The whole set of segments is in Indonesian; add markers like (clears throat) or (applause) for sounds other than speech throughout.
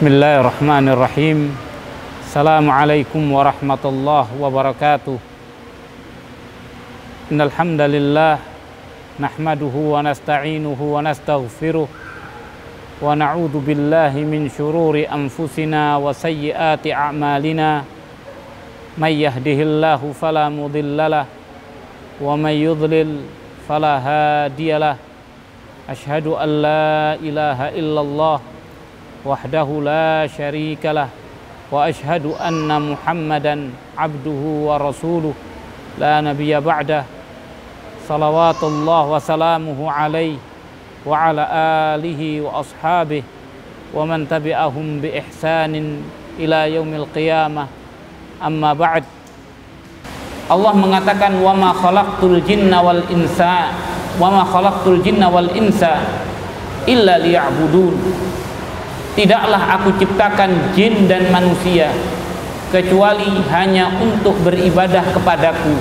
Bismillahirrahmanirrahim. Assalamualaikum warahmatullahi wabarakatuh. Innal hamdalillah nahmaduhu wa nasta'inuhu wa nastaghfiruh wa na'udzu billahi min shururi anfusina wa sayyiati a'malina. May yahdihillahu fala mudhillalah wa may yudlil fala hadiyalah. Ashhadu an la ilaha illallah wahdahu la syarikalah wa ashhadu anna muhammadan abduhu wa rasuluh la nabiyya ba'dah salawatullah wa salamuhu alaihi wa ala alihi wa ashabihi wa man tabi'ahum bi ihsanin ila yaumil qiyamah amma ba'd Allah mengatakan wa ma khalaqtul jinna wal insa wa ma khalaqtul jinna wal insa illa liya'budun Tidaklah aku ciptakan jin dan manusia kecuali hanya untuk beribadah kepadaku.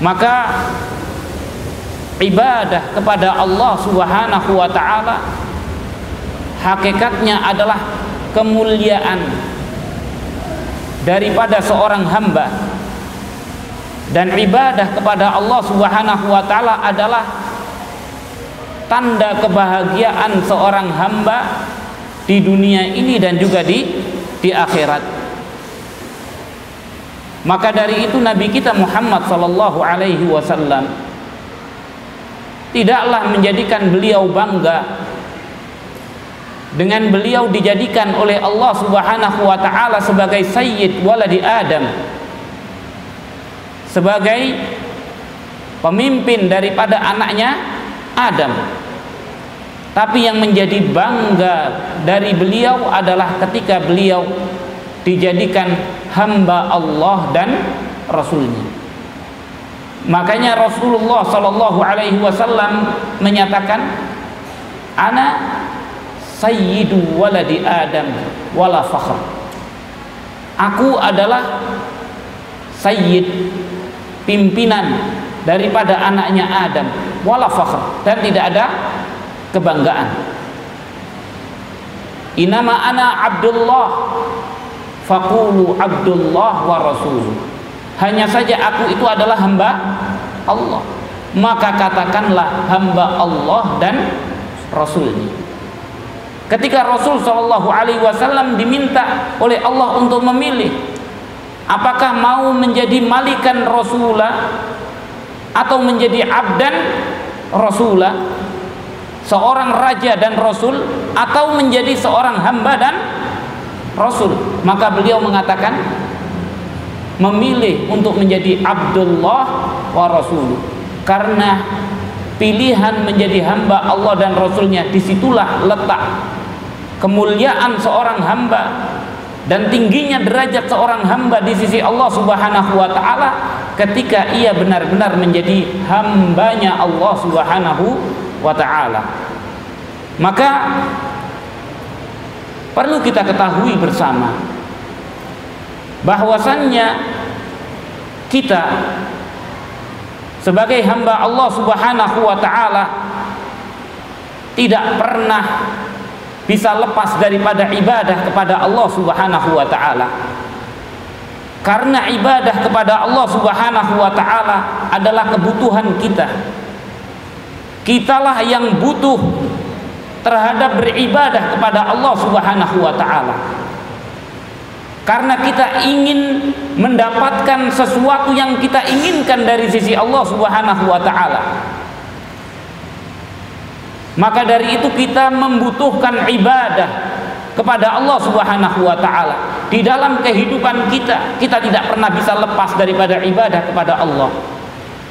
Maka ibadah kepada Allah Subhanahu wa taala hakikatnya adalah kemuliaan daripada seorang hamba dan ibadah kepada Allah Subhanahu wa taala adalah tanda kebahagiaan seorang hamba di dunia ini dan juga di di akhirat. Maka dari itu Nabi kita Muhammad sallallahu alaihi wasallam tidaklah menjadikan beliau bangga dengan beliau dijadikan oleh Allah Subhanahu wa taala sebagai sayyid waladi Adam sebagai pemimpin daripada anaknya Adam tapi yang menjadi bangga dari beliau adalah ketika beliau dijadikan hamba Allah dan Rasulnya. Makanya Rasulullah Shallallahu Alaihi Wasallam menyatakan ana sayyidu waladi Adam wala fakhr aku adalah sayyid pimpinan daripada anaknya Adam wala fakhr dan tidak ada kebanggaan. Inama ana abdullah faqulu abdullah wa rasul hanya saja aku itu adalah hamba Allah. Maka katakanlah hamba Allah dan rasulnya. Ketika Rasul Shallallahu Alaihi Wasallam diminta oleh Allah untuk memilih apakah mau menjadi malikan Rasulah atau menjadi abdan Rasulah seorang raja dan rasul atau menjadi seorang hamba dan rasul. Maka beliau mengatakan memilih untuk menjadi Abdullah wa Rasul. Karena pilihan menjadi hamba Allah dan Rasulnya di situlah letak kemuliaan seorang hamba dan tingginya derajat seorang hamba di sisi Allah Subhanahu wa taala ketika ia benar-benar menjadi hambanya Allah Subhanahu wa taala. Maka perlu kita ketahui bersama bahwasannya kita sebagai hamba Allah Subhanahu wa taala tidak pernah bisa lepas daripada ibadah kepada Allah Subhanahu wa taala. Karena ibadah kepada Allah Subhanahu wa taala adalah kebutuhan kita kitalah yang butuh terhadap beribadah kepada Allah Subhanahu wa taala. Karena kita ingin mendapatkan sesuatu yang kita inginkan dari sisi Allah Subhanahu wa taala. Maka dari itu kita membutuhkan ibadah kepada Allah Subhanahu wa taala. Di dalam kehidupan kita, kita tidak pernah bisa lepas daripada ibadah kepada Allah.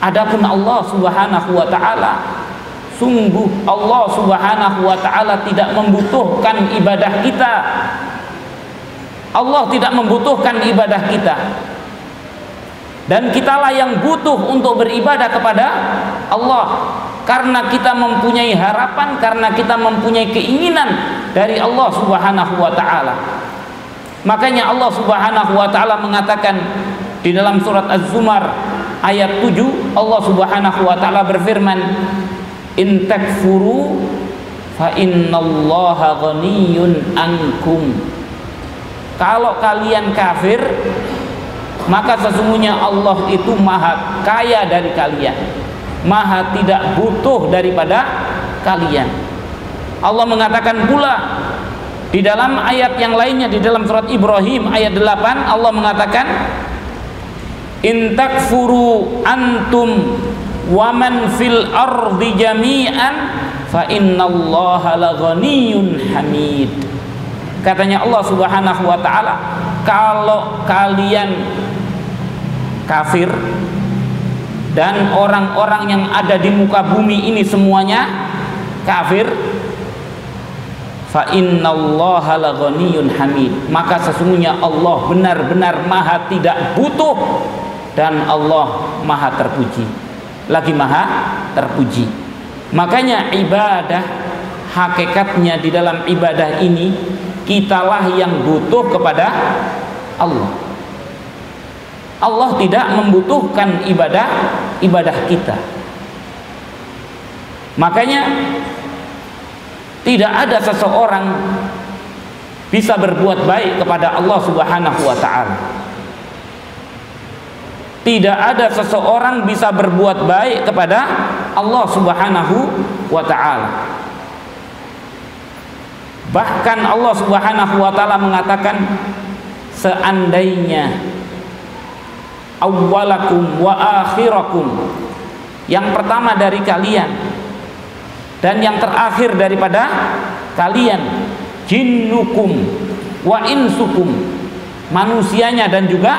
Adapun Allah Subhanahu wa taala sungguh Allah Subhanahu wa taala tidak membutuhkan ibadah kita. Allah tidak membutuhkan ibadah kita. Dan kitalah yang butuh untuk beribadah kepada Allah karena kita mempunyai harapan, karena kita mempunyai keinginan dari Allah Subhanahu wa taala. Makanya Allah Subhanahu wa taala mengatakan di dalam surat Az-Zumar ayat 7 Allah Subhanahu wa taala berfirman in takfuru fa innallaha ghaniyun ankum. Kalau kalian kafir maka sesungguhnya Allah itu maha kaya dari kalian. Maha tidak butuh daripada kalian. Allah mengatakan pula di dalam ayat yang lainnya di dalam surat Ibrahim ayat 8 Allah mengatakan in takfuru antum wa man fil ardi jami'an fa innallaha laghaniyyun hamid. Katanya Allah Subhanahu wa taala kalau kalian kafir dan orang-orang yang ada di muka bumi ini semuanya kafir fa innallaha laghaniyyun hamid. Maka sesungguhnya Allah benar-benar maha tidak butuh dan Allah maha terpuji lagi maha terpuji. Makanya ibadah hakikatnya di dalam ibadah ini kitalah yang butuh kepada Allah. Allah tidak membutuhkan ibadah ibadah kita. Makanya tidak ada seseorang bisa berbuat baik kepada Allah Subhanahu wa taala tidak ada seseorang bisa berbuat baik kepada Allah Subhanahu wa taala. Bahkan Allah Subhanahu wa taala mengatakan seandainya awwalakum wa akhirakum yang pertama dari kalian dan yang terakhir daripada kalian jinnukum wa insukum manusianya dan juga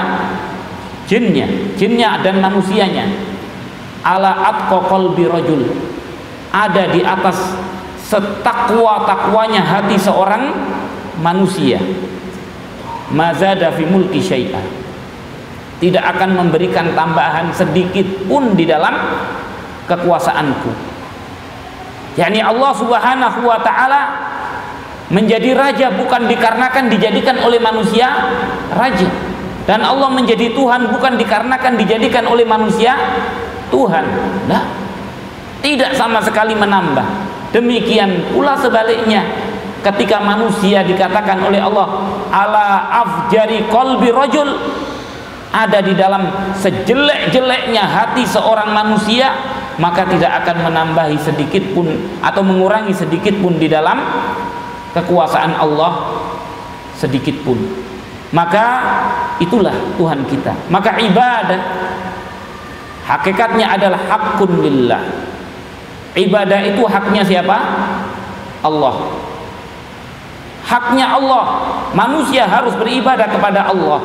jinnya jinnya dan manusianya. Ala atqa qalbi ada di atas setakwa-takwanya hati seorang manusia. Mazada fi mulki syai'a. Tidak akan memberikan tambahan sedikit pun di dalam kekuasaanku. Yakni Allah Subhanahu wa taala menjadi raja bukan dikarenakan dijadikan oleh manusia raja dan Allah menjadi Tuhan bukan dikarenakan dijadikan oleh manusia Tuhan. Nah, tidak sama sekali menambah. Demikian pula sebaliknya ketika manusia dikatakan oleh Allah ala afjari kolbi rojul ada di dalam sejelek-jeleknya hati seorang manusia maka tidak akan menambahi sedikit pun atau mengurangi sedikit pun di dalam kekuasaan Allah sedikit pun maka itulah Tuhan kita. Maka ibadah hakikatnya adalah hakun lillah. Ibadah itu haknya siapa? Allah. Haknya Allah. Manusia harus beribadah kepada Allah.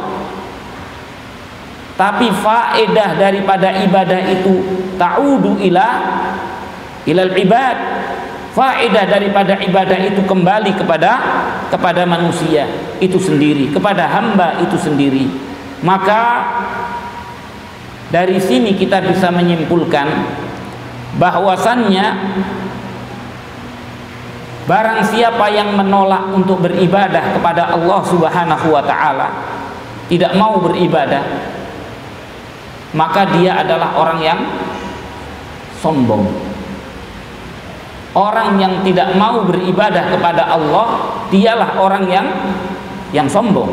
Tapi faedah daripada ibadah itu ta'udu ila ilal ibad faedah daripada ibadah itu kembali kepada kepada manusia itu sendiri kepada hamba itu sendiri. Maka dari sini kita bisa menyimpulkan bahwasannya barang siapa yang menolak untuk beribadah kepada Allah Subhanahu wa taala tidak mau beribadah maka dia adalah orang yang sombong Orang yang tidak mau beribadah kepada Allah Dialah orang yang Yang sombong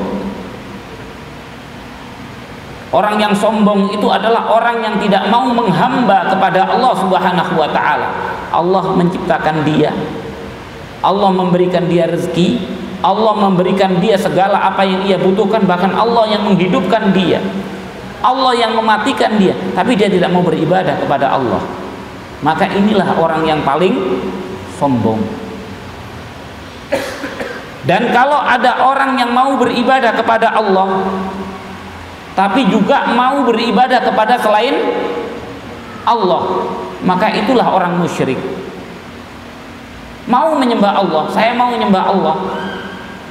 Orang yang sombong itu adalah orang yang tidak mau menghamba kepada Allah Subhanahu wa taala. Allah menciptakan dia. Allah memberikan dia rezeki, Allah memberikan dia segala apa yang ia butuhkan, bahkan Allah yang menghidupkan dia. Allah yang mematikan dia, tapi dia tidak mau beribadah kepada Allah maka inilah orang yang paling sombong. Dan kalau ada orang yang mau beribadah kepada Allah tapi juga mau beribadah kepada selain Allah maka itulah orang musyrik. Mau menyembah Allah saya mau menyembah Allah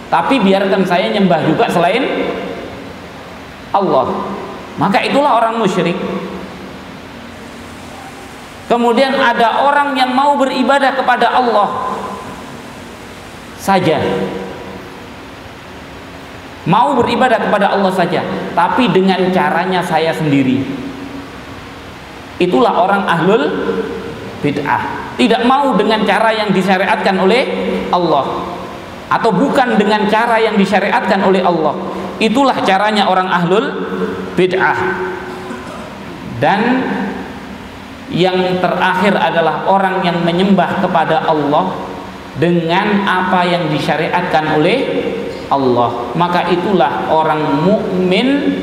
tapi biarkan saya nyembah juga selain Allah. Maka itulah orang musyrik Kemudian ada orang yang mau beribadah kepada Allah saja. Mau beribadah kepada Allah saja, tapi dengan caranya saya sendiri. Itulah orang ahlul bid'ah. tidak mau dengan cara yang disyariatkan oleh Allah atau bukan dengan cara yang disyariatkan oleh Allah itulah caranya orang ahlul bid'ah dan yang terakhir adalah orang yang menyembah kepada Allah dengan apa yang disyariatkan oleh Allah maka itulah orang mukmin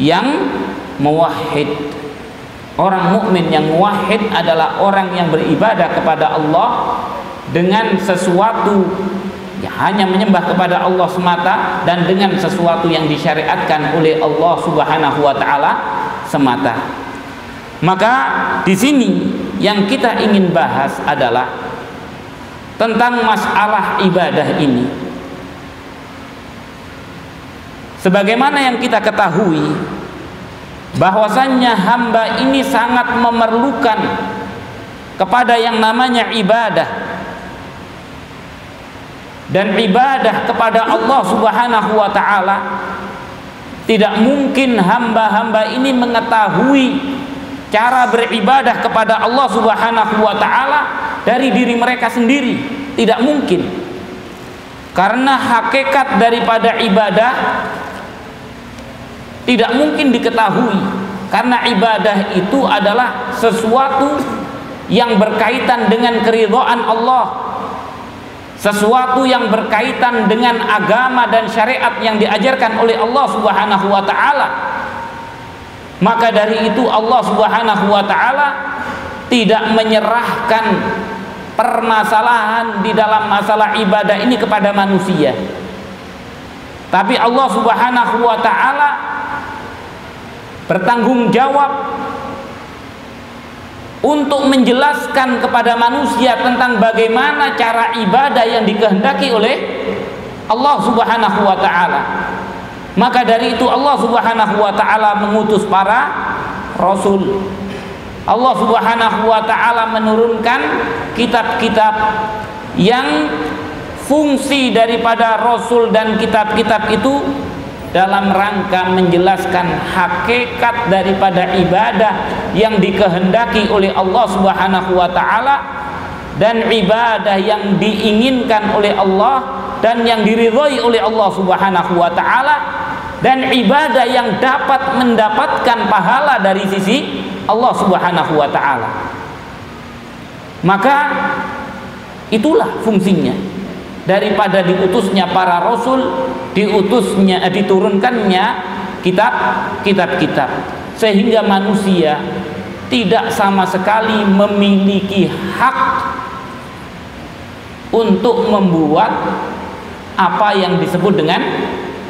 yang muwahhid Orang mukmin yang muwahhid adalah orang yang beribadah kepada Allah dengan sesuatu yang hanya menyembah kepada Allah semata dan dengan sesuatu yang disyariatkan oleh Allah Subhanahu wa taala semata. Maka di sini yang kita ingin bahas adalah tentang masalah ibadah ini. Sebagaimana yang kita ketahui bahwasannya hamba ini sangat memerlukan kepada yang namanya ibadah dan ibadah kepada Allah Subhanahu wa taala tidak mungkin hamba-hamba ini mengetahui cara beribadah kepada Allah Subhanahu wa taala dari diri mereka sendiri tidak mungkin. Karena hakikat daripada ibadah tidak mungkin diketahui. Karena ibadah itu adalah sesuatu yang berkaitan dengan keridhaan Allah. Sesuatu yang berkaitan dengan agama dan syariat yang diajarkan oleh Allah Subhanahu wa taala maka dari itu Allah Subhanahu wa taala tidak menyerahkan permasalahan di dalam masalah ibadah ini kepada manusia tapi Allah Subhanahu wa taala bertanggung jawab untuk menjelaskan kepada manusia tentang bagaimana cara ibadah yang dikehendaki oleh Allah Subhanahu wa taala. Maka dari itu Allah Subhanahu wa taala mengutus para rasul. Allah Subhanahu wa taala menurunkan kitab-kitab yang fungsi daripada rasul dan kitab-kitab itu dalam rangka menjelaskan hakikat daripada ibadah yang dikehendaki oleh Allah Subhanahu wa taala dan ibadah yang diinginkan oleh Allah dan yang diridhoi oleh Allah Subhanahu wa taala dan ibadah yang dapat mendapatkan pahala dari sisi Allah Subhanahu wa taala. Maka itulah fungsinya. Daripada diutusnya para rasul diutusnya eh, diturunkannya kitab kitab-kitab. Sehingga manusia tidak sama sekali memiliki hak untuk membuat apa yang disebut dengan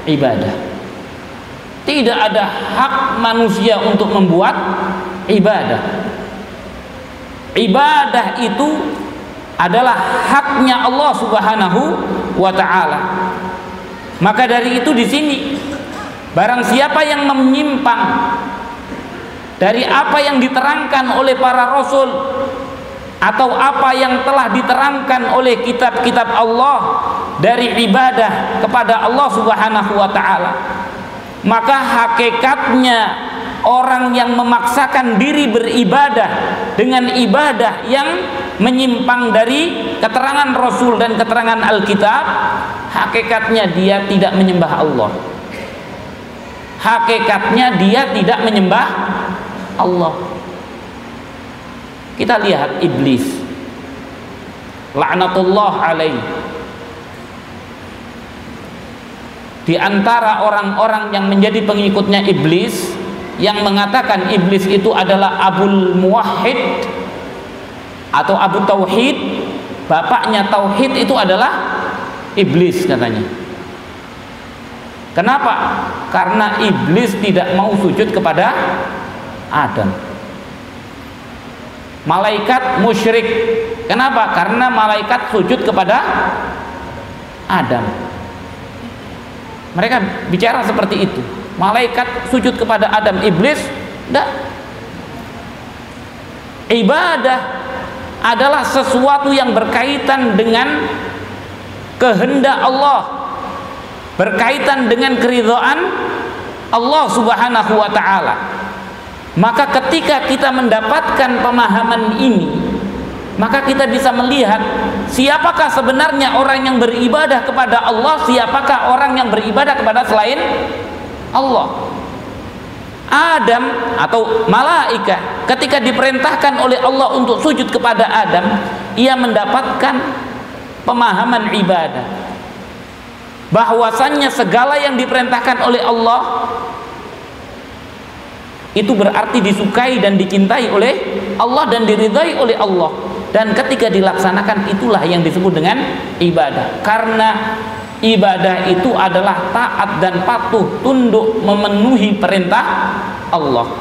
ibadah tidak ada hak manusia untuk membuat ibadah ibadah itu adalah haknya Allah Subhanahu wa taala. Maka dari itu di sini barang siapa yang menyimpang dari apa yang diterangkan oleh para rasul atau apa yang telah diterangkan oleh kitab-kitab Allah dari ibadah kepada Allah Subhanahu wa taala maka hakikatnya orang yang memaksakan diri beribadah dengan ibadah yang menyimpang dari keterangan Rasul dan keterangan Alkitab hakikatnya dia tidak menyembah Allah. Hakikatnya dia tidak menyembah Allah. Kita lihat iblis. Laknatullah alaih di antara orang-orang yang menjadi pengikutnya iblis yang mengatakan iblis itu adalah abul muwahhid atau abu tauhid bapaknya tauhid itu adalah iblis katanya. Kenapa? Karena iblis tidak mau sujud kepada Adam. Malaikat musyrik. Kenapa? Karena malaikat sujud kepada Adam mereka bicara seperti itu. Malaikat sujud kepada Adam iblis tidak ibadah adalah sesuatu yang berkaitan dengan kehendak Allah berkaitan dengan keridhaan Allah subhanahu wa ta'ala. Maka ketika kita mendapatkan pemahaman ini maka kita bisa melihat siapakah sebenarnya orang yang beribadah kepada Allah, siapakah orang yang beribadah kepada selain Allah. Adam atau malaikat ketika diperintahkan oleh Allah untuk sujud kepada Adam, ia mendapatkan pemahaman ibadah. Bahwasannya segala yang diperintahkan oleh Allah itu berarti disukai dan dicintai oleh Allah dan diridhai oleh Allah dan ketika dilaksanakan itulah yang disebut dengan ibadah. Karena ibadah itu adalah taat dan patuh tunduk memenuhi perintah Allah.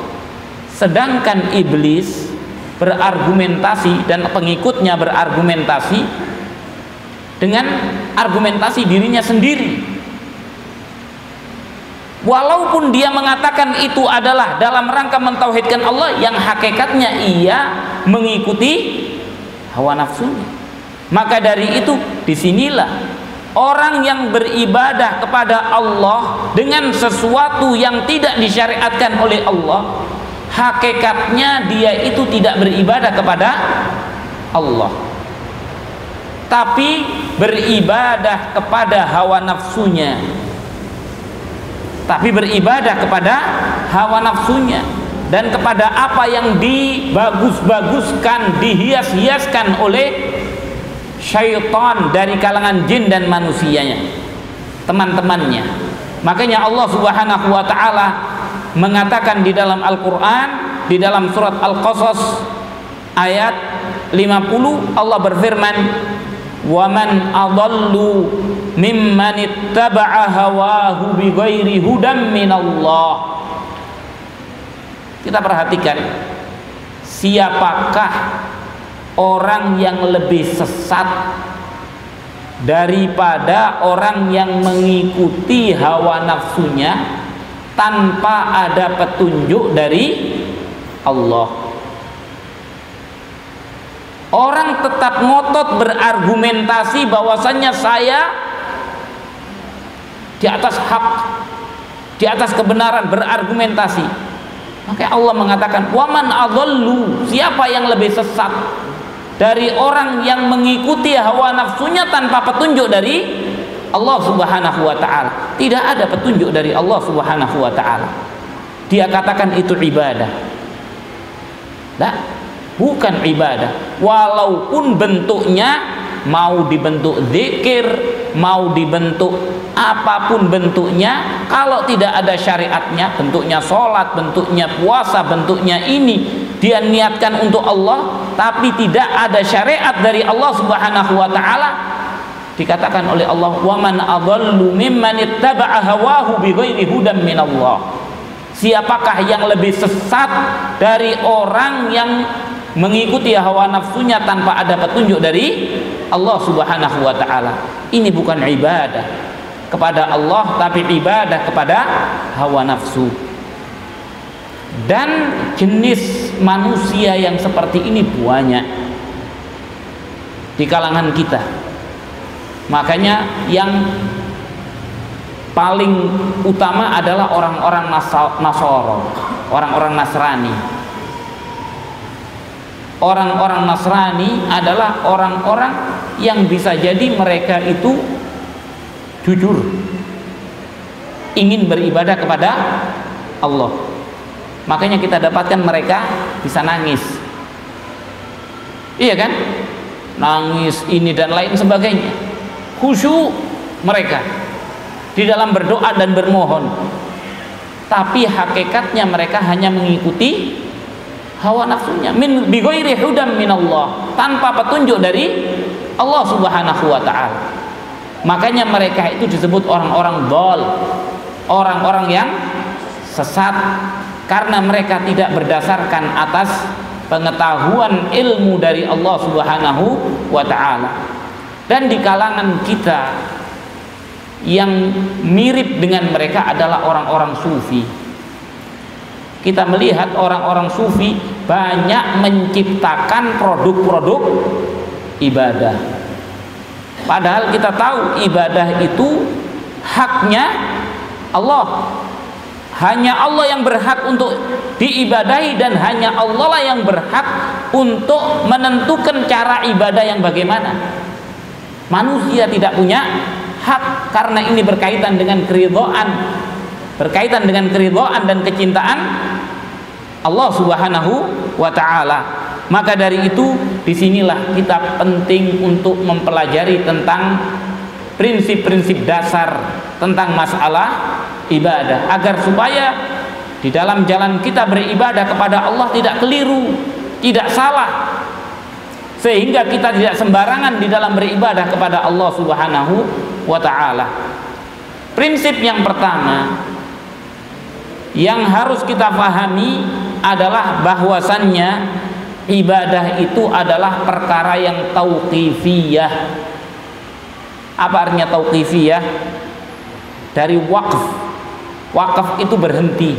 Sedangkan iblis berargumentasi dan pengikutnya berargumentasi dengan argumentasi dirinya sendiri. Walaupun dia mengatakan itu adalah dalam rangka mentauhidkan Allah yang hakikatnya ia mengikuti hawa nafsunya maka dari itu di sinilah orang yang beribadah kepada Allah dengan sesuatu yang tidak disyariatkan oleh Allah hakikatnya dia itu tidak beribadah kepada Allah. Tapi beribadah kepada hawa nafsunya. Tapi beribadah kepada hawa nafsunya dan kepada apa yang dibagus-baguskan, dihias-hiaskan oleh syaitan dari kalangan jin dan manusianya, teman-temannya. Makanya Allah Subhanahu wa taala mengatakan di dalam Al-Qur'an, di dalam surat Al-Qasas ayat 50 Allah berfirman, "Wa man adallu mimman ittaba'a hawahu bighairi hudam minallah." Kita perhatikan siapakah orang yang lebih sesat daripada orang yang mengikuti hawa nafsunya tanpa ada petunjuk dari Allah. Orang tetap ngotot berargumentasi bahwasannya saya di atas hak, di atas kebenaran berargumentasi. Maka Allah mengatakan, "Waman adallu?" Siapa yang lebih sesat dari orang yang mengikuti hawa nafsunya tanpa petunjuk dari Allah Subhanahu wa taala. Tidak ada petunjuk dari Allah Subhanahu wa taala. Dia katakan itu ibadah. Nah, bukan ibadah. Walaupun bentuknya mau dibentuk zikir, mau dibentuk apa pun bentuknya, kalau tidak ada syariatnya, bentuknya sholat, bentuknya puasa, bentuknya ini, dia niatkan untuk Allah tapi tidak ada syariat dari Allah Subhanahu wa taala dikatakan oleh Allah waman adallu mimman ittaba'a hawahu bighairi hudan minallah. Siapakah yang lebih sesat dari orang yang mengikuti hawa nafsunya tanpa ada petunjuk dari Allah Subhanahu wa taala. Ini bukan ibadah kepada Allah tapi ibadah kepada hawa nafsu. Dan jenis manusia yang seperti ini banyak di kalangan kita. Makanya yang paling utama adalah orang-orang Nasoro orang-orang Nasrani orang-orang Nasrani adalah orang-orang yang bisa jadi mereka itu jujur. Ingin beribadah kepada Allah. Makanya kita dapatkan mereka bisa nangis. Iya kan? Nangis ini dan lain sebagainya. Khusyuk mereka di dalam berdoa dan bermohon. Tapi hakikatnya mereka hanya mengikuti hawa nafsunya. Min bighairi hudam minallah. Tanpa petunjuk dari Allah Subhanahu wa taala. Makanya mereka itu disebut orang-orang dol. Orang-orang yang sesat. Karena mereka tidak berdasarkan atas pengetahuan ilmu dari Allah Subhanahu wa taala. Dan di kalangan kita yang mirip dengan mereka adalah orang-orang sufi. Kita melihat orang-orang sufi banyak menciptakan produk-produk ibadah. Padahal kita tahu ibadah itu haknya Allah hanya Allah yang berhak untuk diibadahi dan hanya Allah lah yang berhak untuk menentukan cara ibadah yang bagaimana. Manusia tidak punya hak karena ini berkaitan dengan keridhaan, berkaitan dengan keridhaan dan kecintaan Allah Subhanahu wa taala. Maka dari itu di sinilah kita penting untuk mempelajari tentang prinsip-prinsip dasar tentang masalah ibadah agar supaya di dalam jalan kita beribadah kepada Allah tidak keliru, tidak salah sehingga kita tidak sembarangan di dalam beribadah kepada Allah Subhanahu wa taala. Prinsip yang pertama yang harus kita pahami adalah bahwasannya ibadah itu adalah perkara yang tauqifiyah. Apa artinya tauqifiyah? Dari wakf wakaf itu berhenti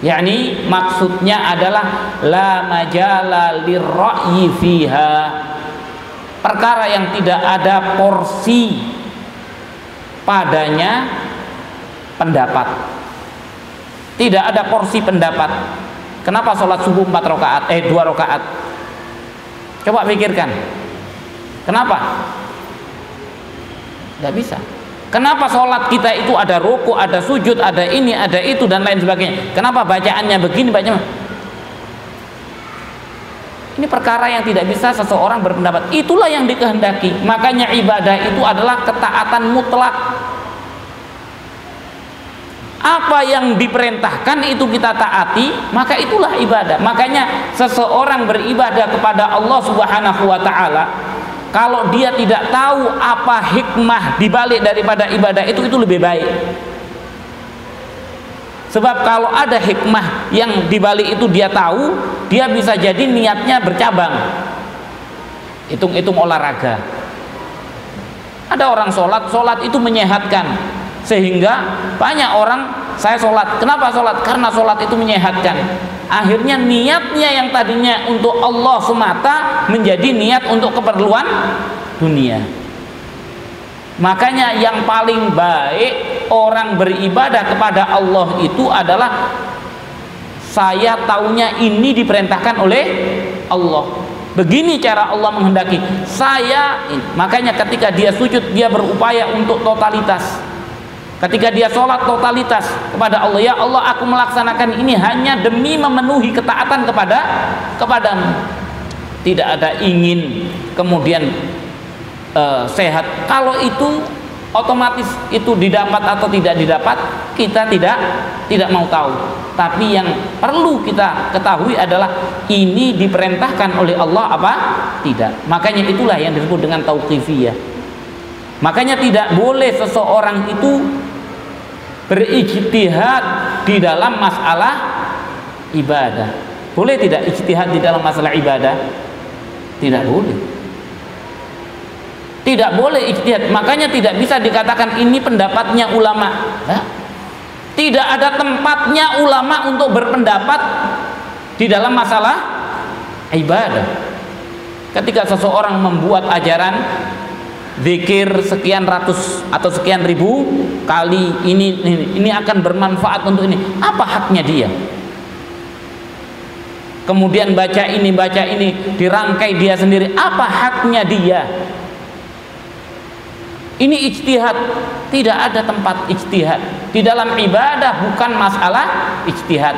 yakni maksudnya adalah la majala lirra'yi fiha perkara yang tidak ada porsi padanya pendapat tidak ada porsi pendapat kenapa sholat subuh 4 rakaat eh 2 rakaat coba pikirkan kenapa tidak bisa Kenapa sholat kita itu ada ruku, ada sujud, ada ini, ada itu dan lain sebagainya? Kenapa bacaannya begini, bacanya? Ini perkara yang tidak bisa seseorang berpendapat. Itulah yang dikehendaki. Makanya ibadah itu adalah ketaatan mutlak. Apa yang diperintahkan itu kita taati, maka itulah ibadah. Makanya seseorang beribadah kepada Allah Subhanahu wa taala kalau dia tidak tahu apa hikmah dibalik daripada ibadah itu itu lebih baik. Sebab kalau ada hikmah yang dibalik itu dia tahu dia bisa jadi niatnya bercabang. Hitung-hitung olahraga. Ada orang sholat sholat itu menyehatkan sehingga banyak orang saya sholat. Kenapa sholat? Karena sholat itu menyehatkan. Akhirnya niatnya yang tadinya untuk Allah semata menjadi niat untuk keperluan dunia. Makanya yang paling baik orang beribadah kepada Allah itu adalah saya taunya ini diperintahkan oleh Allah. Begini cara Allah menghendaki saya makanya ketika dia sujud dia berupaya untuk totalitas Ketika dia sholat totalitas kepada Allah, ya Allah aku melaksanakan ini hanya demi memenuhi ketaatan kepada kepadamu. Tidak ada ingin kemudian uh, sehat. Kalau itu otomatis itu didapat atau tidak didapat kita tidak tidak mau tahu. Tapi yang perlu kita ketahui adalah ini diperintahkan oleh Allah apa tidak. Makanya itulah yang disebut dengan tauqifiyah. Makanya tidak boleh seseorang itu berijtihad di dalam masalah ibadah. Boleh tidak ijtihad di dalam masalah ibadah? Tidak boleh. Tidak boleh ijtihad. Makanya tidak bisa dikatakan ini pendapatnya ulama. Tidak ada tempatnya ulama untuk berpendapat di dalam masalah ibadah. Ketika seseorang membuat ajaran zikir sekian ratus atau sekian ribu kali ini ini, ini akan bermanfaat untuk ini. Apa haknya dia? Kemudian baca ini baca ini dirangkai dia sendiri. Apa haknya dia? Ini ijtihad. Tidak ada tempat ijtihad. Di dalam ibadah bukan masalah ijtihad.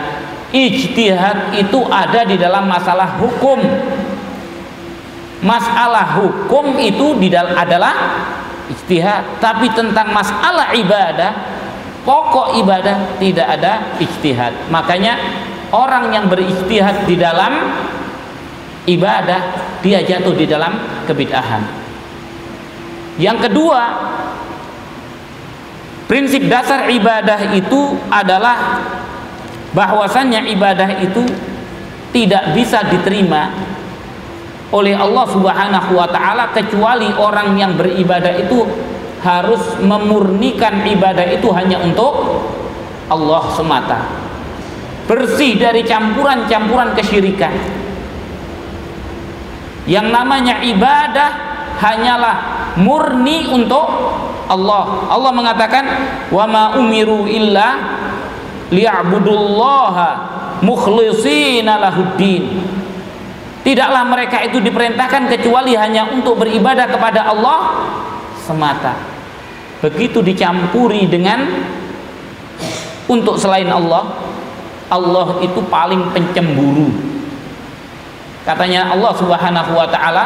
Ijtihad itu ada di dalam masalah hukum masalah hukum itu adalah ijtihad. Tapi tentang masalah ibadah pokok ibadah tidak ada ijtihad. Makanya orang yang berijtihad di dalam ibadah dia jatuh di dalam kebid'ahan. Yang kedua prinsip dasar ibadah itu adalah bahwasannya ibadah itu tidak bisa diterima oleh Allah Subhanahu wa taala kecuali orang yang beribadah itu harus memurnikan ibadah itu hanya untuk Allah semata. Bersih dari campuran-campuran kesyirikan. Yang namanya ibadah hanyalah murni untuk Allah. Allah mengatakan wa ma umiru illa liya'budullaha mukhlishina lahuddin tidaklah mereka itu diperintahkan kecuali hanya untuk beribadah kepada Allah semata. Begitu dicampuri dengan untuk selain Allah Allah itu paling pencemburu. Katanya Allah Subhanahu wa taala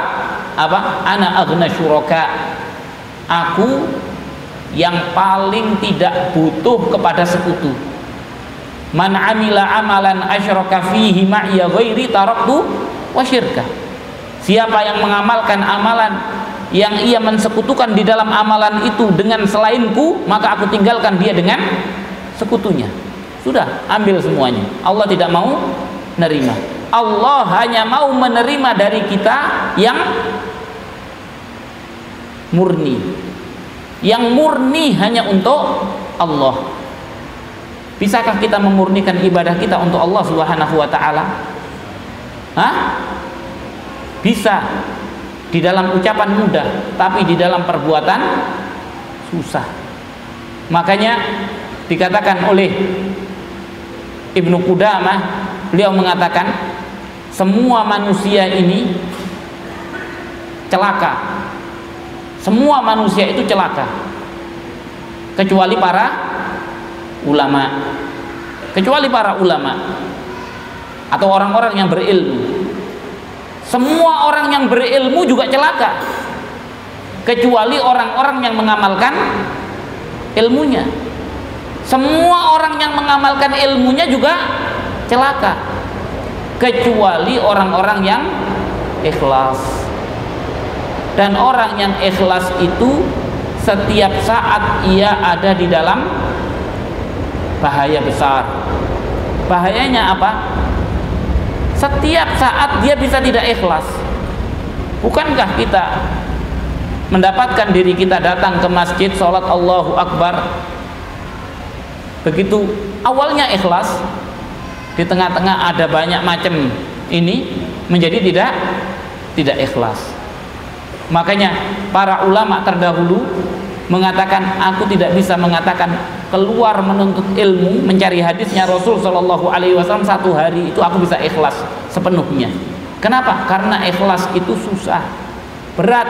apa? Ana aghna syuraka. Aku yang paling tidak butuh kepada sekutu. Man amila amalan asyraka fihi ma'iya ghairi taraktu wa syirka. Siapa yang mengamalkan amalan yang ia mensekutukan di dalam amalan itu dengan selainku maka aku tinggalkan dia dengan sekutunya. Sudah ambil semuanya. Allah tidak mau nerima. Allah hanya mau menerima dari kita yang murni. Yang murni hanya untuk Allah. Bisakah kita memurnikan ibadah kita untuk Allah Subhanahu wa taala Hah? bisa di dalam ucapan mudah tapi di dalam perbuatan susah makanya dikatakan oleh Ibnu Qudamah beliau mengatakan semua manusia ini celaka semua manusia itu celaka kecuali para ulama. Kecuali para ulama atau orang-orang yang berilmu. Semua orang yang berilmu juga celaka. Kecuali orang-orang yang mengamalkan ilmunya. Semua orang yang mengamalkan ilmunya juga celaka. Kecuali orang-orang yang ikhlas dan orang yang ikhlas itu setiap saat ia ada di dalam bahaya besar bahayanya apa setiap saat dia bisa tidak ikhlas. Bukankah kita mendapatkan diri kita datang ke masjid sholat Allahu Akbar? Begitu awalnya ikhlas di tengah-tengah ada banyak macam ini menjadi tidak tidak ikhlas. Makanya para ulama terdahulu mengatakan aku tidak bisa mengatakan keluar menuntut ilmu mencari hadisnya Rasul Shallallahu Alaihi Wasallam satu hari itu aku bisa ikhlas sepenuhnya. Kenapa? Karena ikhlas itu susah, berat,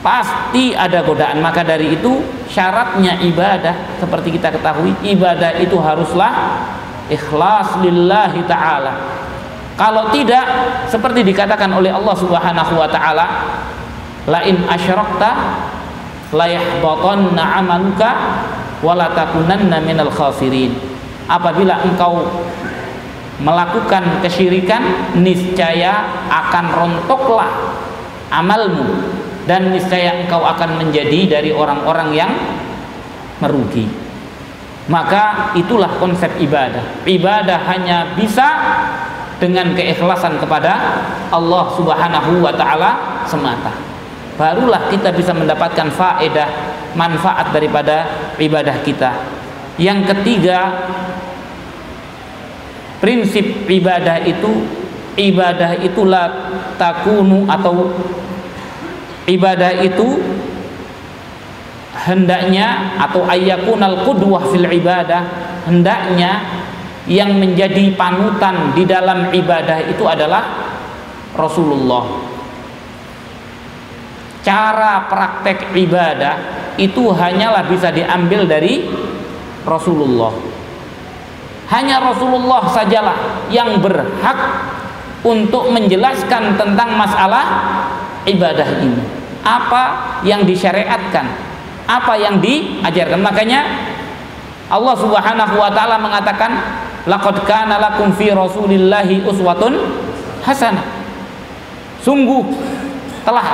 pasti ada godaan. Maka dari itu syaratnya ibadah seperti kita ketahui ibadah itu haruslah ikhlas lillahi taala. Kalau tidak seperti dikatakan oleh Allah Subhanahu wa taala lain asyrakta 'amaluka takunanna apabila engkau melakukan kesyirikan niscaya akan rontoklah amalmu dan niscaya engkau akan menjadi dari orang-orang yang merugi. Maka itulah konsep ibadah. Ibadah hanya bisa dengan keikhlasan kepada Allah Subhanahu wa taala semata barulah kita bisa mendapatkan faedah manfaat daripada ibadah kita. Yang ketiga prinsip ibadah itu ibadah itulah takunu atau ibadah itu hendaknya atau ayyakunal qudwah fil ibadah hendaknya yang menjadi panutan di dalam ibadah itu adalah Rasulullah cara praktek ibadah itu hanyalah bisa diambil dari Rasulullah. Hanya Rasulullah sajalah yang berhak untuk menjelaskan tentang masalah ibadah ini. Apa yang disyariatkan apa yang diajarkan. Makanya Allah Subhanahu wa taala mengatakan laqad kana lakum fi rasulillahi uswatun hasanah. Sungguh telah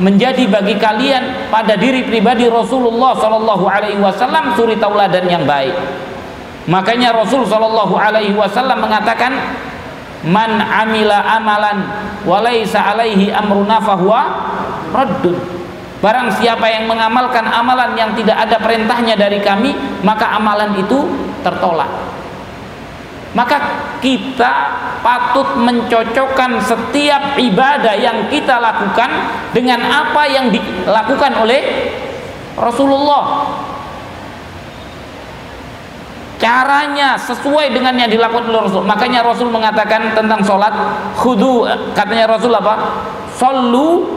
menjadi bagi kalian pada diri pribadi Rasulullah Shallallahu Alaihi Wasallam suri tauladan yang baik. Makanya Rasul Shallallahu Alaihi Wasallam mengatakan, man amila amalan walaisa alaihi amruna fahuwa raddun. Barang siapa yang mengamalkan amalan yang tidak ada perintahnya dari kami, maka amalan itu tertolak maka kita patut mencocokkan setiap ibadah yang kita lakukan dengan apa yang dilakukan oleh Rasulullah caranya sesuai dengan yang dilakukan oleh Rasul. Makanya Rasul mengatakan tentang sholat khudu katanya Rasul apa? Sallu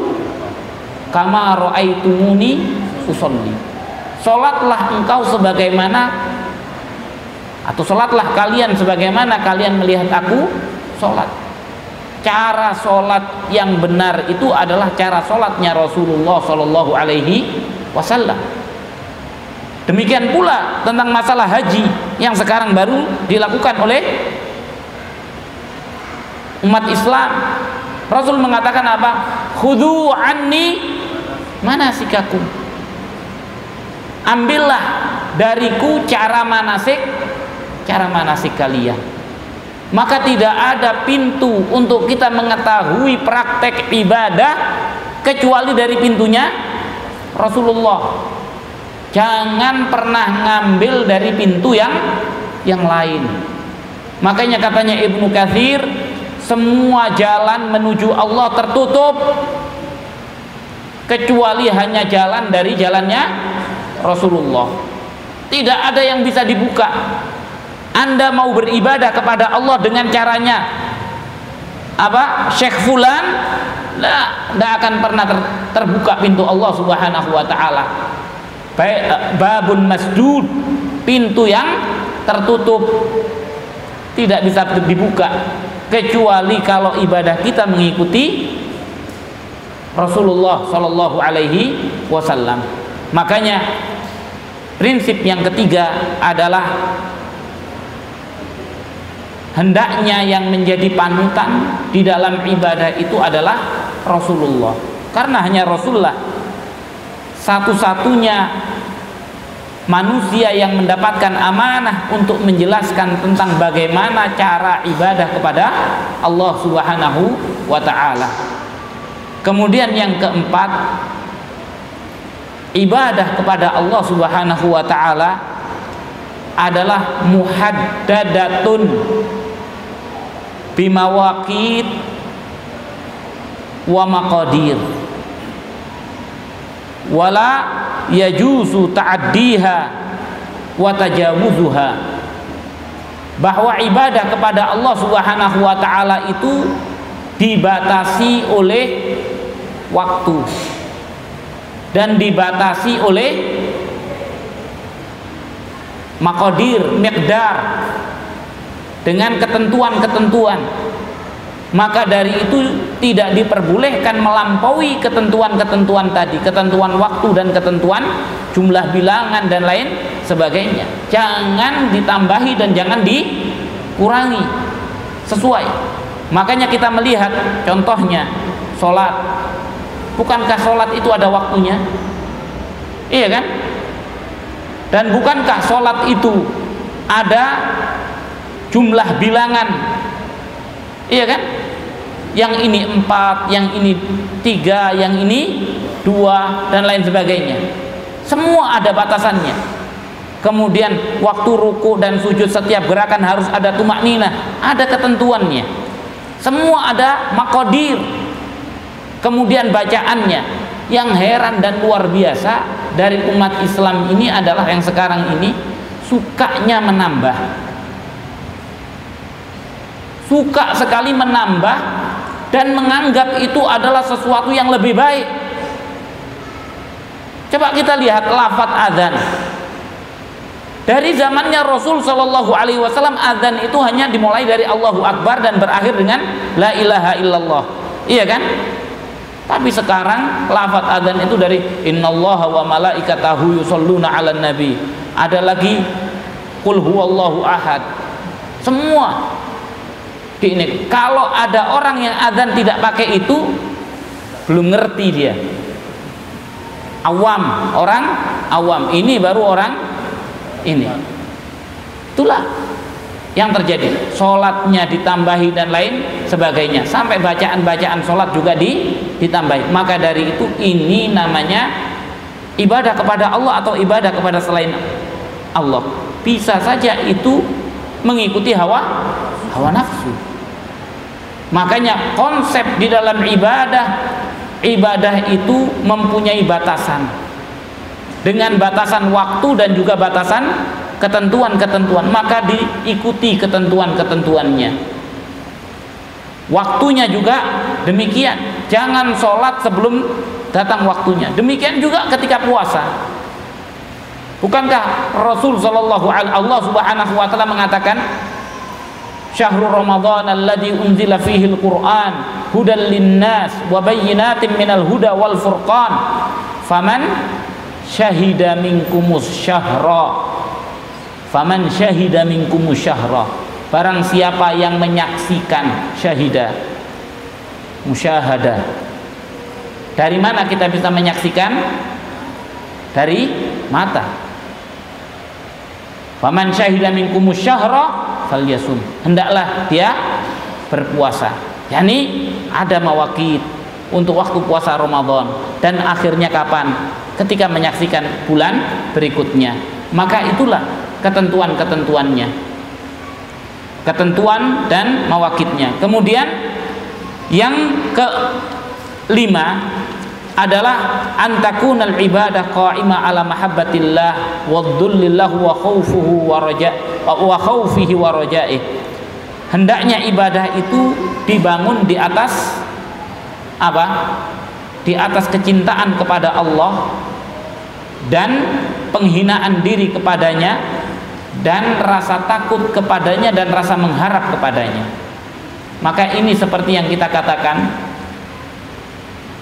kama ra'aitumuni usolli. Sholatlah engkau sebagaimana atau sholatlah kalian sebagaimana kalian melihat aku sholat. Cara sholat yang benar itu adalah cara sholatnya Rasulullah Shallallahu Alaihi Wasallam. Demikian pula tentang masalah haji yang sekarang baru dilakukan oleh umat Islam. Rasul mengatakan apa? Khudu anni manasikakum. Ambillah dariku cara manasik cara manasik kalian. Maka tidak ada pintu untuk kita mengetahui praktek ibadah kecuali dari pintunya Rasulullah. Jangan pernah ngambil dari pintu yang yang lain. Makanya katanya Ibnu Kathir semua jalan menuju Allah tertutup kecuali hanya jalan dari jalannya Rasulullah. Tidak ada yang bisa dibuka anda mau beribadah kepada Allah dengan caranya apa? Syekh Fulan? Tidak akan pernah ter, terbuka pintu Allah Subhanahu wa taala. Baik eh, babun masdud pintu yang tertutup. Tidak bisa dibuka kecuali kalau ibadah kita mengikuti Rasulullah Shallallahu Alaihi Wasallam. Makanya prinsip yang ketiga adalah hendaknya yang menjadi panutan di dalam ibadah itu adalah Rasulullah. Karena hanya Rasulullah satu-satunya manusia yang mendapatkan amanah untuk menjelaskan tentang bagaimana cara ibadah kepada Allah Subhanahu wa taala. Kemudian yang keempat, ibadah kepada Allah Subhanahu wa taala adalah muhaddadatun bimawaqit wa maqadir. Wala yajuzu ta'addiha wa tajawuzuha bahwa ibadah kepada Allah Subhanahu wa taala itu dibatasi oleh waktu dan dibatasi oleh makodir, miqdar dengan ketentuan-ketentuan. Maka dari itu tidak diperbolehkan melampaui ketentuan-ketentuan tadi ketentuan waktu dan ketentuan jumlah bilangan dan lain sebagainya. Jangan ditambahi dan jangan dikurangi sesuai. Makanya kita melihat contohnya sholat. Bukankah sholat itu ada waktunya? Iya kan? Dan bukankah sholat itu ada jumlah bilangan iya kan yang ini empat, yang ini tiga, yang ini dua, dan lain sebagainya. Semua ada batasannya. Kemudian waktu ruku dan sujud setiap gerakan harus ada tumak nina, ada ketentuannya. Semua ada makodir. Kemudian bacaannya. Yang heran dan luar biasa dari umat Islam ini adalah yang sekarang ini sukanya menambah. Suka sekali menambah dan menganggap itu adalah sesuatu yang lebih baik. Coba kita lihat lafat adzan. Dari zamannya Rasul Shallallahu Alaihi Wasallam adzan itu hanya dimulai dari Allahu Akbar dan berakhir dengan La ilaha illallah. Iya kan? Tapi sekarang lafat adzan itu dari Innallaha wa malaikatahu yusalluna 'alan nabi. Ada lagi Qul huwallahu ahad. Semua ini kalau ada orang yang adzan tidak pakai itu belum ngerti dia. Awam orang awam. Ini baru orang ini. Itulah yang terjadi. Sholatnya ditambahi dan lain sebagainya. Sampai bacaan-bacaan sholat juga di, ditambahi. Maka dari itu ini namanya ibadah kepada Allah atau ibadah kepada selain Allah. Bisa saja itu mengikuti hawa hawa nafsu Makanya konsep di dalam ibadah ibadah itu mempunyai batasan. Dengan batasan waktu dan juga batasan ketentuan-ketentuan. Maka diikuti ketentuan-ketentuannya. Waktunya juga demikian. Jangan sholat sebelum datang waktunya. Demikian juga ketika puasa. Bukankah Rasul Shallallahu Alaihi Allah Subhanahu Wa Taala mengatakan syahrul Ramadan alladhi unzila fihi al-Qur'an hudan linnas wa bayyinatin minal huda wal furqan faman syahida minkumus syahra faman syahida minkumus syahra barang siapa yang menyaksikan syahidah musyahadah dari mana kita bisa menyaksikan? Dari mata. Faman syahida minkumus syahra falyasum hendaklah dia berpuasa. Yakni ada mawakit untuk waktu puasa Ramadan. Dan akhirnya kapan? Ketika menyaksikan bulan berikutnya. Maka itulah ketentuan-ketentuannya. Ketentuan dan mawakitnya. Kemudian yang kelima adalah antakunal ibadah qa'imah ala mahabbatillah wa dhullillah wa khawfuhu wa raja wa khawfihi wa hendaknya ibadah itu dibangun di atas apa? Di atas kecintaan kepada Allah dan penghinaan diri kepadanya dan rasa takut kepadanya dan rasa mengharap kepadanya. Maka ini seperti yang kita katakan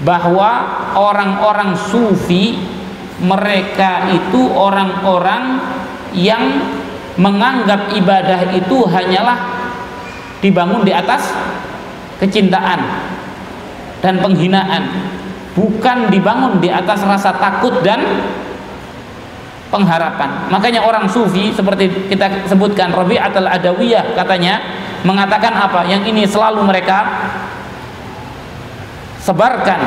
bahwa orang-orang sufi mereka itu orang-orang yang menganggap ibadah itu hanyalah dibangun di atas kecintaan dan penghinaan bukan dibangun di atas rasa takut dan pengharapan. Makanya orang sufi seperti kita sebutkan Rabi'at al-Adawiyah katanya mengatakan apa? Yang ini selalu mereka sebarkan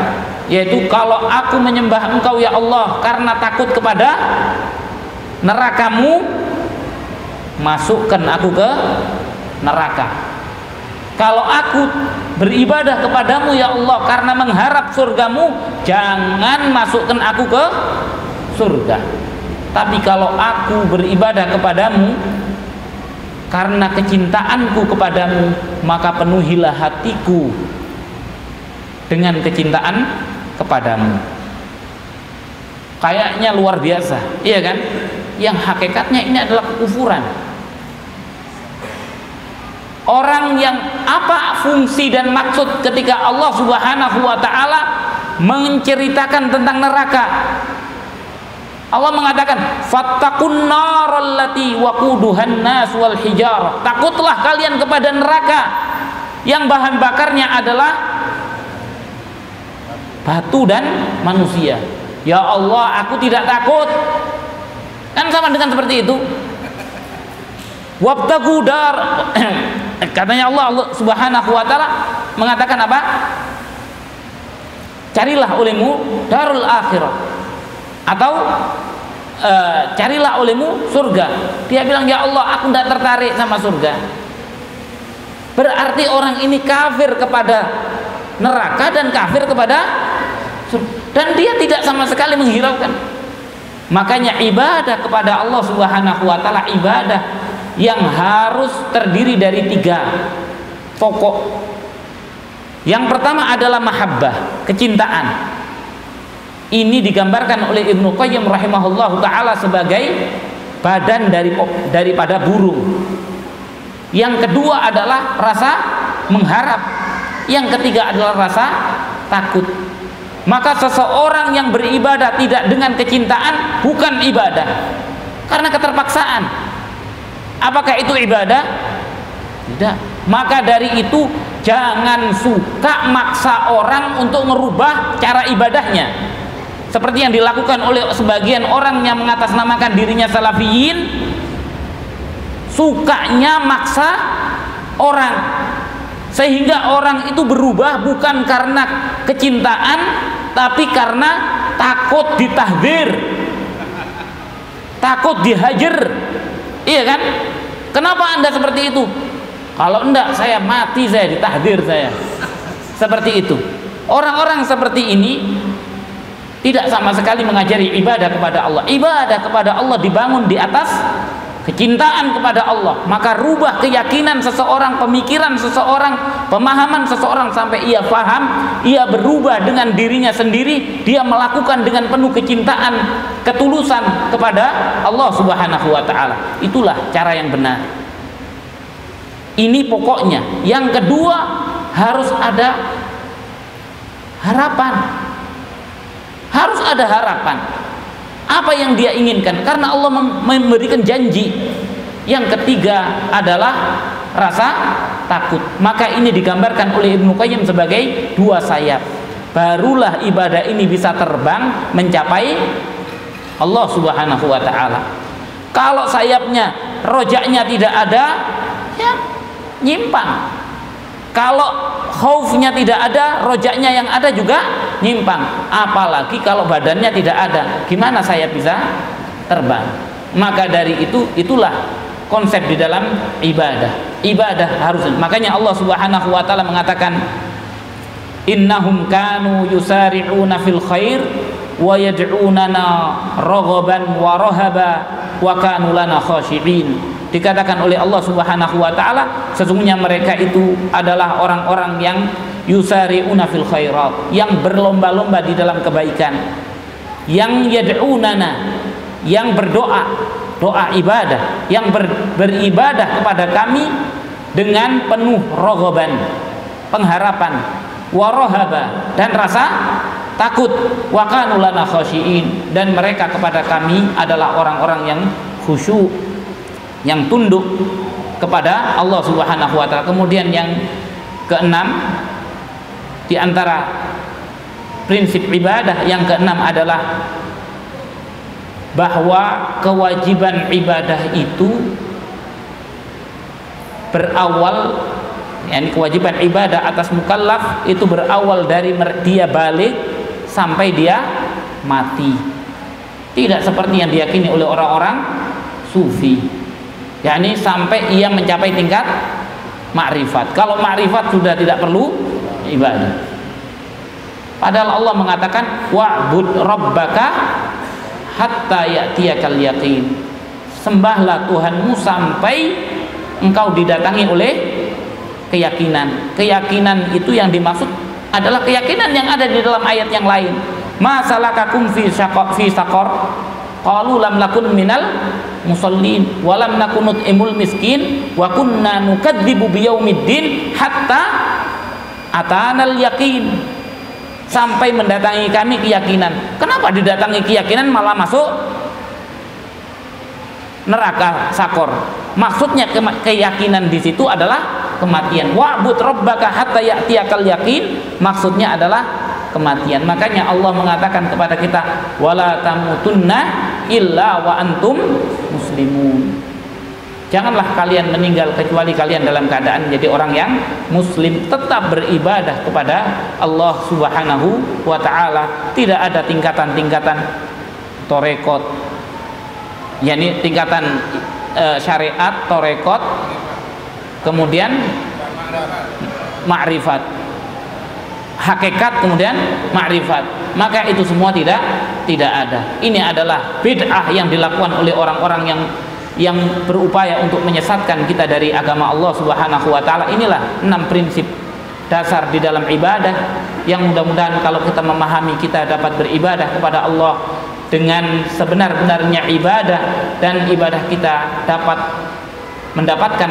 yaitu kalau aku menyembah engkau ya Allah karena takut kepada nerakamu masukkan aku ke neraka. Kalau aku beribadah kepadamu ya Allah karena mengharap surgamu jangan masukkan aku ke surga. Tapi kalau aku beribadah kepadamu karena kecintaanku kepadamu maka penuhilah hatiku dengan kecintaan kepadamu. Kayaknya luar biasa iya kan? Yang hakikatnya ini adalah kekufuran orang yang apa fungsi dan maksud ketika Allah Subhanahu wa taala menceritakan tentang neraka. Allah mengatakan fattaqun narallati waquduhan nas hijar. Takutlah kalian kepada neraka yang bahan bakarnya adalah batu dan manusia. Ya Allah aku tidak takut. Kan sama dengan seperti itu. Wabtagu dar (clears throat) katanya Allah, Allah subhanahu wa ta'ala mengatakan apa? Carilah olehmu darul akhirah. Atau e, carilah olehmu surga. Dia bilang ya Allah aku tidak tertarik sama surga. Berarti orang ini kafir kepada neraka dan kafir kepada dan dia tidak sama sekali menghiraukan. Makanya ibadah kepada Allah subhanahu wa ta'ala ibadah yang harus terdiri dari tiga pokok. Yang pertama adalah mahabbah kecintaan. Ini digambarkan oleh Ibnu Qayyim rahimahullah taala sebagai badan dari daripada burung. Yang kedua adalah rasa mengharap. Yang ketiga adalah rasa takut. Maka seseorang yang beribadah tidak dengan kecintaan bukan ibadah. Karena keterpaksaan apakah itu ibadah? Tidak. Maka dari itu jangan suka maksa orang untuk merubah cara ibadahnya. Seperti yang dilakukan oleh sebagian orang yang mengatasnamakan dirinya salafiyin sukanya maksa orang. Sehingga orang itu berubah bukan karena kecintaan tapi karena takut ditahdir takut dihajar. Iya kan kenapa anda seperti itu? Kalau enggak saya mati saya ditahdir saya. Seperti itu. Orang-orang seperti ini tidak sama sekali mengajari ibadah kepada Allah. Ibadah kepada Allah dibangun di atas kecintaan kepada Allah maka rubah keyakinan seseorang pemikiran seseorang pemahaman seseorang sampai ia paham ia berubah dengan dirinya sendiri dia melakukan dengan penuh kecintaan ketulusan kepada Allah Subhanahu wa taala. Itulah cara yang benar. Ini pokoknya. Yang kedua harus ada harapan. Harus ada harapan apa yang dia inginkan? Karena Allah memberikan janji. Yang ketiga adalah rasa takut. Maka ini digambarkan oleh Ibnu Qayyim sebagai dua sayap. Barulah ibadah ini bisa terbang mencapai Allah Subhanahu wa taala. Kalau sayapnya rojaknya tidak ada ya nyimpang kalau khaufnya tidak ada rojaknya yang ada juga nyimpang. Apalagi kalau badannya tidak ada. Gimana saya bisa terbang? Maka dari itu itulah konsep di dalam ibadah. Ibadah harus. Makanya Allah Subhanahu wa taala mengatakan innahum kanu yusari'una fil khair wa yad'unana raghaban wa rahaba wa kanu lana khashi'in dikatakan oleh Allah Subhanahu wa taala sesungguhnya mereka itu adalah orang-orang yang yusari'una fil khairat yang berlomba-lomba di dalam kebaikan. Yang yad'unana yang berdoa doa ibadah yang ber, beribadah kepada kami dengan penuh rogoban pengharapan. Warohaba dan rasa takut. Wakanulana khosyiin dan mereka kepada kami adalah orang-orang yang khusyuk yang tunduk kepada Allah Subhanahu wa taala. Kemudian yang keenam di antara prinsip ibadah yang keenam adalah bahwa kewajiban ibadah itu berawal yani kewajiban ibadah atas mukallaf itu berawal dari dia balik sampai dia mati tidak seperti yang diyakini oleh orang-orang sufi yakni sampai ia mencapai tingkat makrifat. Kalau makrifat sudah tidak perlu ibadah. Padahal Allah mengatakan wa'bud rabbaka hatta ya'tiyakal yaqin. Sembahlah Tuhanmu sampai engkau didatangi oleh keyakinan. Keyakinan itu yang dimaksud adalah keyakinan yang ada di dalam ayat yang lain. Masalakakum fi syaqaq fi saqar qalu lam lakun minal musallin wa lam nakunut imul miskin wa kunna nukadzibu biyaumiddin hatta atanal yakin sampai mendatangi kami keyakinan. Kenapa didatangi keyakinan malah masuk neraka sakor? Maksudnya ke keyakinan di situ adalah kematian. Wa'bud rabbaka hatta ya'tiyakal yakin maksudnya adalah kematian. Makanya Allah mengatakan kepada kita wala tamutunna illa wa antum muslimun. Janganlah kalian meninggal kecuali kalian dalam keadaan menjadi orang yang muslim tetap beribadah kepada Allah Subhanahu wa taala. Tidak ada tingkatan-tingkatan torekot yakni tingkatan e, syariat torekot kemudian makrifat hakikat kemudian makrifat. Maka itu semua tidak tidak ada. Ini adalah bid'ah yang dilakukan oleh orang-orang yang yang berupaya untuk menyesatkan kita dari agama Allah Subhanahu wa taala. Inilah enam prinsip dasar di dalam ibadah yang mudah-mudahan kalau kita memahami kita dapat beribadah kepada Allah dengan sebenar-benarnya ibadah dan ibadah kita dapat mendapatkan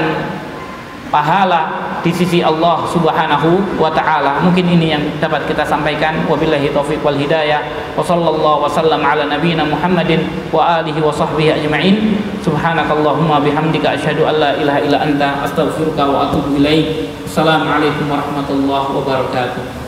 pahala di sisi Allah Subhanahu wa taala. Mungkin ini yang dapat kita sampaikan. Wabillahi taufik wal hidayah. Wa sallallahu wasallam ala nabiyyina Muhammadin wa alihi wa sahbihi ajma'in. Subhanakallahumma bihamdika asyhadu an la ilaha illa anta astaghfiruka wa atubu ilaik. Assalamualaikum warahmatullahi wabarakatuh.